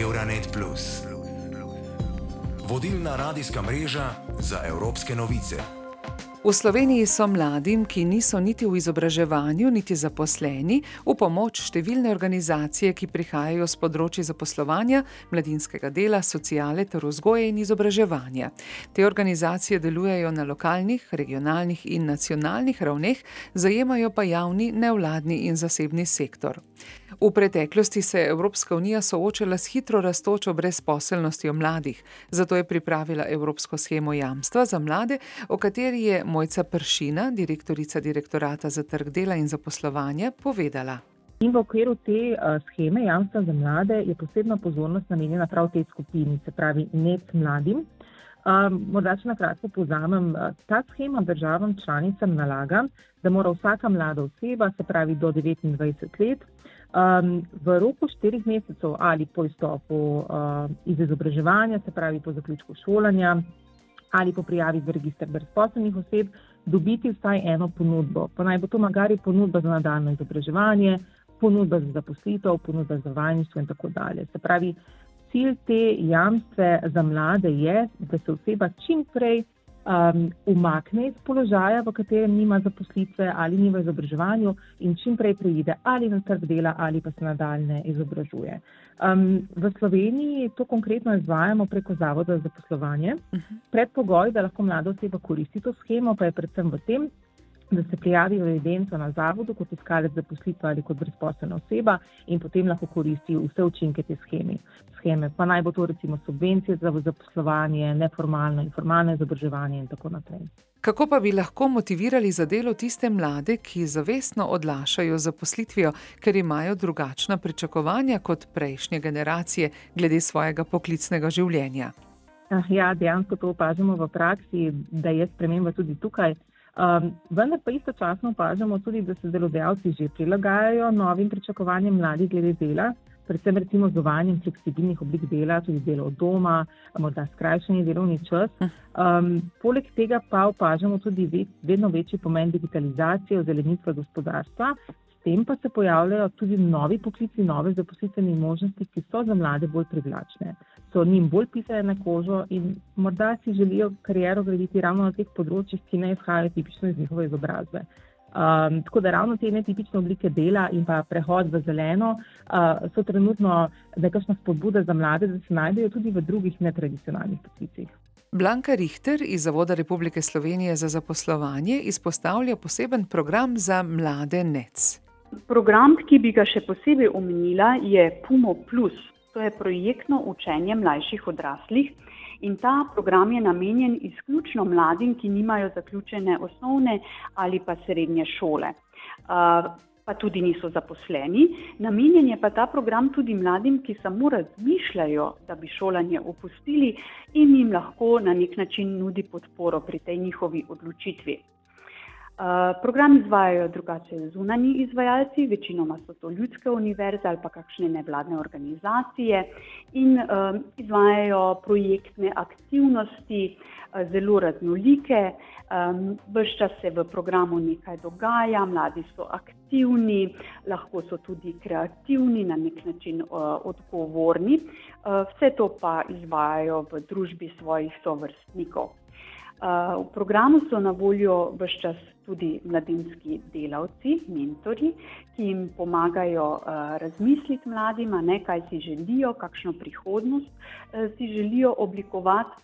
Euronet. Vodilna radijska mreža za evropske novice. V Sloveniji so mladim, ki niso niti v izobraževanju, niti zaposleni, v pomoč številne organizacije, ki prihajajo z področji zaposlovanja, mladinskega dela, sociale ter vzgoje in izobraževanja. Te organizacije delujejo na lokalnih, regionalnih in nacionalnih ravneh, zajemajo pa javni, nevladni in zasebni sektor. V preteklosti se je Evropska unija soočala s hitro rastočo brezposelnostjo mladih, zato je pripravila Evropsko schemo jamstva za mlade, o kateri je Mojca Pršina, direktorica direktorata za trg dela in zaposlovanje, povedala. In v okviru te uh, scheme jamstva za mlade je posebna pozornost namenjena prav tej skupini, se pravi, net mladim. Um, morda, če na kratko povzamem, ta schema državam članicam nalaga, da mora vsaka mlada oseba, se pravi do 29 let, um, v roku štirih mesecev ali po izstopu uh, iz izobraževanja, se pravi po zaključku šolanja ali po prijavi v registr brezposobnih oseb, dobiti vsaj eno ponudbo. Pa naj bo to magari ponudba za nadaljno izobraževanje, ponudba za zaposlitev, ponudba za vajništvo in tako dalje. Se pravi, cilj te jamstve za mlade je, da se oseba čim prej um, umakne iz položaja, v katerem nima zaposlitve ali nima izobraževanja in čim prej preide ali na trg dela ali pa se nadaljne izobražuje. Um, v Sloveniji to konkretno izvajamo preko Zavoda za poslovanje. -huh. Predpogoj, da lahko mlada oseba koristi to schemo, pa je predvsem v tem, da se prijavi v evidenco na zavodu kot iskalec zaposlitve ali kot brezposelna oseba in potem lahko koristi vse učinke te scheme. scheme. Pa naj bo to recimo subvencije za zaposlovanje, neformalno in formalno izobraževanje in tako naprej. Kako pa bi lahko motivirali za delo tiste mlade, ki zavestno odlašajo zaposlitvijo, ker imajo drugačna pričakovanja kot prejšnje generacije glede svojega poklicnega življenja? Ah, ja, dejansko to opažamo v praksi, da je sprememba tudi tukaj. Um, vendar pa istočasno opažamo tudi, da se delodajalci že prilagajajo novim pričakovanjem mladih glede dela, predvsem recimo z uvajanjem fleksibilnih oblik dela, tudi delo od doma, morda skrajšanje delovni čas. Um, poleg tega pa opažamo tudi ve, vedno večji pomen digitalizacije, ozelenitve gospodarstva, tem pa se pojavljajo tudi novi poklici, nove zaposlitvene možnosti, ki so za mlade bolj privlačne. So njim bolj pisane na kožo in morda si želijo kariero graditi ravno na teh področjih, ki ne izhajajo tipično iz njihove izobrazbe. Um, tako da ravno te netipične oblike dela in pa prehod v zeleno uh, so trenutno nekakšna spodbuda za mlade, da se najdejo tudi v drugih netradicionalnih poklicih. Blanka Richter iz Zavoda Republike Slovenije za zaposlovanje izpostavlja poseben program za mlade NEC. Program, ki bi ga še posebej omenila, je Pumo Plus. To je projektno učenje mlajših odraslih in ta program je namenjen izključno mladim, ki nimajo zaključene osnovne ali pa srednje šole, pa tudi niso zaposleni. Namenjen je pa ta program tudi mladim, ki samo razmišljajo, da bi šolanje opustili in jim lahko na nek način nudi podporo pri tej njihovi odločitvi. Program izvajajo drugače zunani izvajalci, večinoma so to ljudske univerze ali pa kakšne nevladne organizacije in izvajajo projektne aktivnosti, zelo raznolike. Ves čas se v programu nekaj dogaja, mladi so aktivni, lahko so tudi kreativni, na nek način odgovorni. Vse to pa izvajajo v družbi svojih sovrstnikov. V programu so na voljo vse čas tudi mladinski delavci, mentori, ki jim pomagajo razmisliti mladima, ne, kaj si želijo, kakšno prihodnost si želijo oblikovati.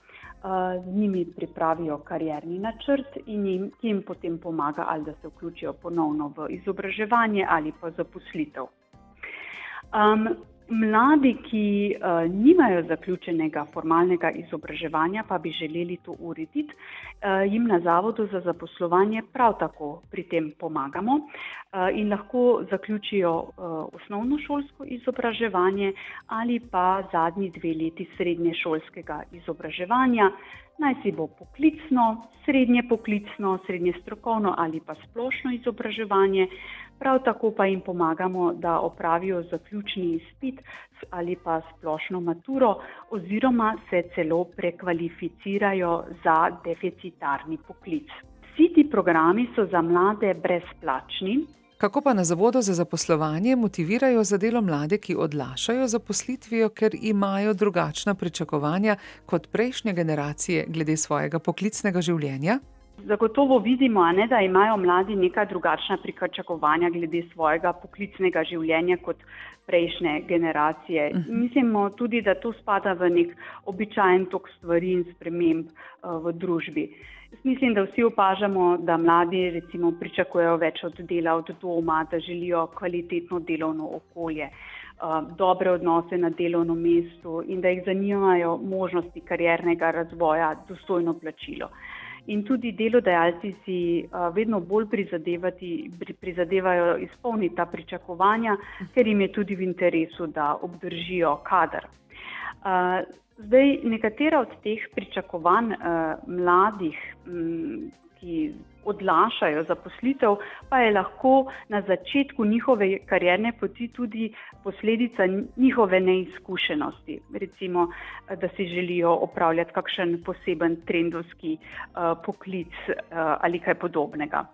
Z njimi pripravijo karjerni načrt in jim, jim potem pomaga, ali da se vključijo ponovno v izobraževanje ali pa zaposlitev. Um, Mladi, ki uh, nimajo zaključenega formalnega izobraževanja, pa bi želeli to urediti, uh, jim na Zavodu za zaposlovanje prav tako pri tem pomagamo uh, in lahko zaključijo uh, osnovno šolsko izobraževanje ali pa zadnji dve leti srednje šolskega izobraževanja, naj si bo poklicno, srednje poklicno, srednje strokovno ali pa splošno izobraževanje. Prav tako pa jim pomagamo, da opravijo zaključni izpit ali pa splošno maturo, oziroma se celo prekvalificirajo za deficitarni poklic. Vsi ti programi so za mlade brezplačni. Kako pa na Zavodu za zaposlovanje motivirajo za delo mlade, ki odlašajo zaposlitvijo, ker imajo drugačna pričakovanja kot prejšnje generacije glede svojega poklicnega življenja? Zagotovo vidimo, ne, da imajo mladi neka drugačna pričakovanja glede svojega poklicnega življenja kot prejšnje generacije. Uh -huh. Mislimo tudi, da to spada v nek običajen tok stvari in sprememb uh, v družbi. Mislim, da vsi opažamo, da mladi recimo pričakujejo več od dela od doma, da želijo kvalitetno delovno okolje, uh, dobre odnose na delovnem mestu in da jih zanimajo možnosti kariernega razvoja, dostojno plačilo. In tudi delodajalci si vedno bolj prizadevajo izpolniti ta pričakovanja, ker jim je tudi v interesu, da obdržijo kader. Zdaj, nekatera od teh pričakovanj mladih, ki odlašajo zaposlitev, pa je lahko na začetku njihove karierne poti tudi posledica njihove neizkušenosti. Recimo, da si želijo opravljati kakšen poseben trendovski uh, poklic uh, ali kaj podobnega.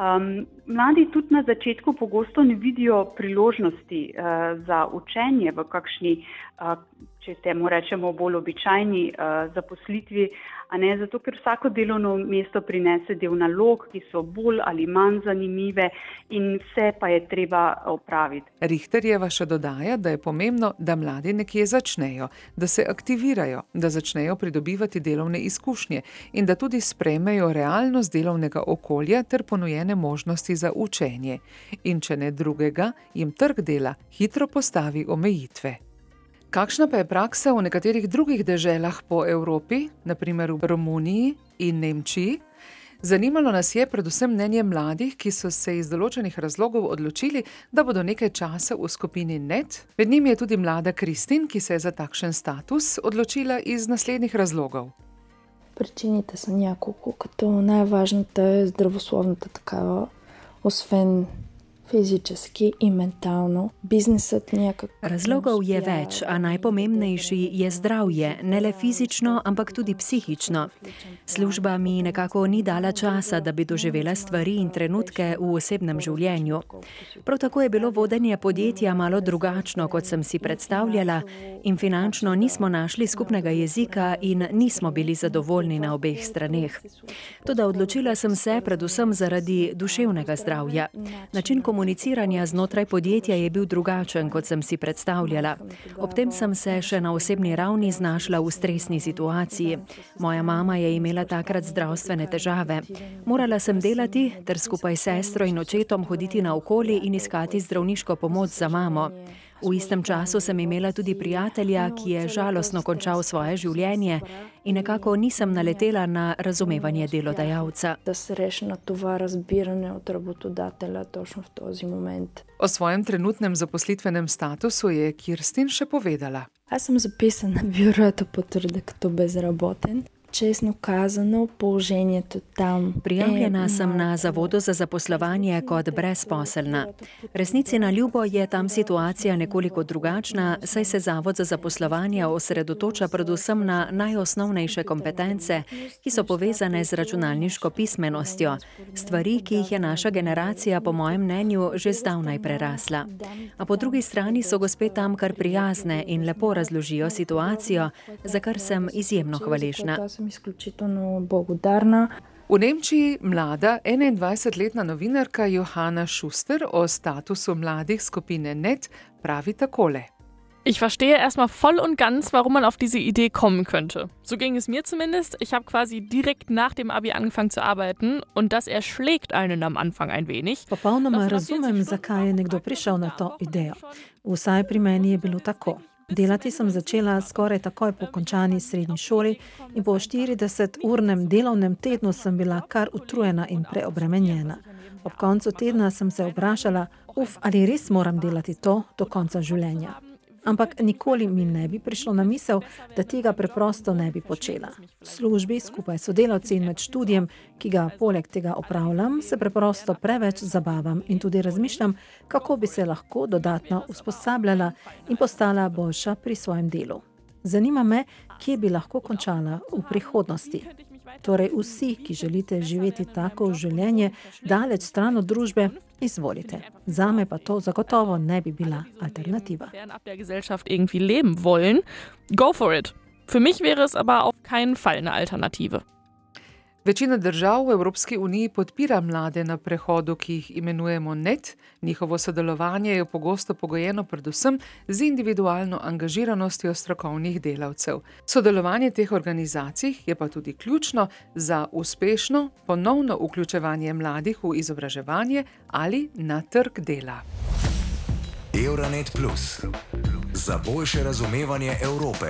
Um, mladi tudi na začetku pogosto ne vidijo priložnosti uh, za učenje v kakšni, uh, če temu rečemo, bolj običajni uh, zaposlitvi, a ne zato, ker vsako delovno mesto prinese del nalog, ki so bolj ali manj zanimive in vse pa je treba opraviti. Richterjeva še dodaja, da je pomembno, da mladi nekje začnejo, da se aktivirajo, da začnejo pridobivati delovne izkušnje in da tudi sprejmejo realnost delovnega okolja ter ponujene možnosti za učenje. In če ne drugega, jim trg dela hitro postavi omejitve. Kakšna pa je praksa v nekaterih drugih deželah po Evropi, naprimer v Romuniji in Nemčiji? Zanimalo nas je predvsem mnenje mladih, ki so se iz določenih razlogov odločili, da bodo nekaj časa v skupini NET. Med njimi je tudi mlada Kristin, ki se je za takšen status odločila iz naslednjih razlogov. Причините са няколко, като най-важната е здравословната такава, освен fizički in mentalno. Biznesat nekako. Razlogov je več, a najpomembnejši je zdravje, ne le fizično, ampak tudi psihično. Služba mi nekako ni dala časa, da bi doživela stvari in trenutke v osebnem življenju. Prav tako je bilo vodenje podjetja malo drugačno, kot sem si predstavljala, in finančno nismo našli skupnega jezika in nismo bili zadovoljni na obeh straneh. Toda odločila sem se predvsem zaradi duševnega zdravja. Način komuniciranja znotraj podjetja je bil drugačen, kot sem si predstavljala. Ob tem sem se še na osebni ravni znašla v stresni situaciji. Moja mama je imela takrat zdravstvene težave. Morala sem delati ter skupaj s sestro in očetom hoditi naokoli in iskati zdravniško pomoč za mamo. V istem času sem imela tudi prijatelja, ki je žalostno končal svoje življenje in nekako nisem naletela na razumevanje delodajalca. Da se reši na to razbiranje od rabotodatelja točno v tozi moment. O svojem trenutnem zaposlitvenem statusu je Kirstin še povedala. Jaz sem zapisana v biro, to potrdi, da je bezraboten. Čestno kazano, położenie tam. Prijavljena sem na Zavodu za zaposlovanje kot brezposelna. Resnici na ljubo je tam situacija nekoliko drugačna, saj se Zavod za zaposlovanje osredotoča predvsem na najosnovnejše kompetence, ki so povezane z računalniško pismenostjo, stvari, ki jih je naša generacija, po mojem mnenju, že zdavnaj prerasla. A po drugi strani so gospe tam kar prijazne in lepo razložijo situacijo, za kar sem izjemno hvaležna sem izključitno bogodarna. V Nemčiji mlada 21-letna novinarka Johanna Schuster o statusu mladih skupine NET pravi takole. Ich verstehe erstmal voll und ganz, warum man auf diese Idee kommen könnte. So ging es mir zumindest. Ich habe quasi direkt nach dem Abi angefangen zu arbeiten und das erschlägt einen am Anfang ein wenig. Popolnoma razumem, zakaj je nekdo prišel na to idejo. Vsaj pri meni je bilo tako. Delati sem začela skoraj takoj po končani srednji šoli in po 40-urnem delovnem tednu sem bila kar utrujena in preobremenjena. Ob koncu tedna sem se vprašala, uf, ali res moram delati to do konca življenja ampak nikoli mi ne bi prišlo na misel, da tega preprosto ne bi počela. V službi skupaj s sodelavci in med študijem, ki ga poleg tega opravljam, se preprosto preveč zabavam in tudi razmišljam, kako bi se lahko dodatno usposabljala in postala boljša pri svojem delu. Zanima me, kje bi lahko končala v prihodnosti. Torej, vsi, ki želite živeti tako življenje, daleč stran od družbe, izvolite. Zame pa to zagotovo ne bi bila alternativa. Go for it. Für mich wäre es aber auf keinen Fall eine Alternative. Večina držav v Evropski uniji podpira mlade na prehodu, ki jih imenujemo NET. Njihovo sodelovanje je pogosto pogojeno predvsem z individualno angažiranostjo strokovnih delavcev. Sodelovanje teh organizacij je pa tudi ključno za uspešno ponovno vključevanje mladih v izobraževanje ali na trg dela. Euronet Plus za boljše razumevanje Evrope.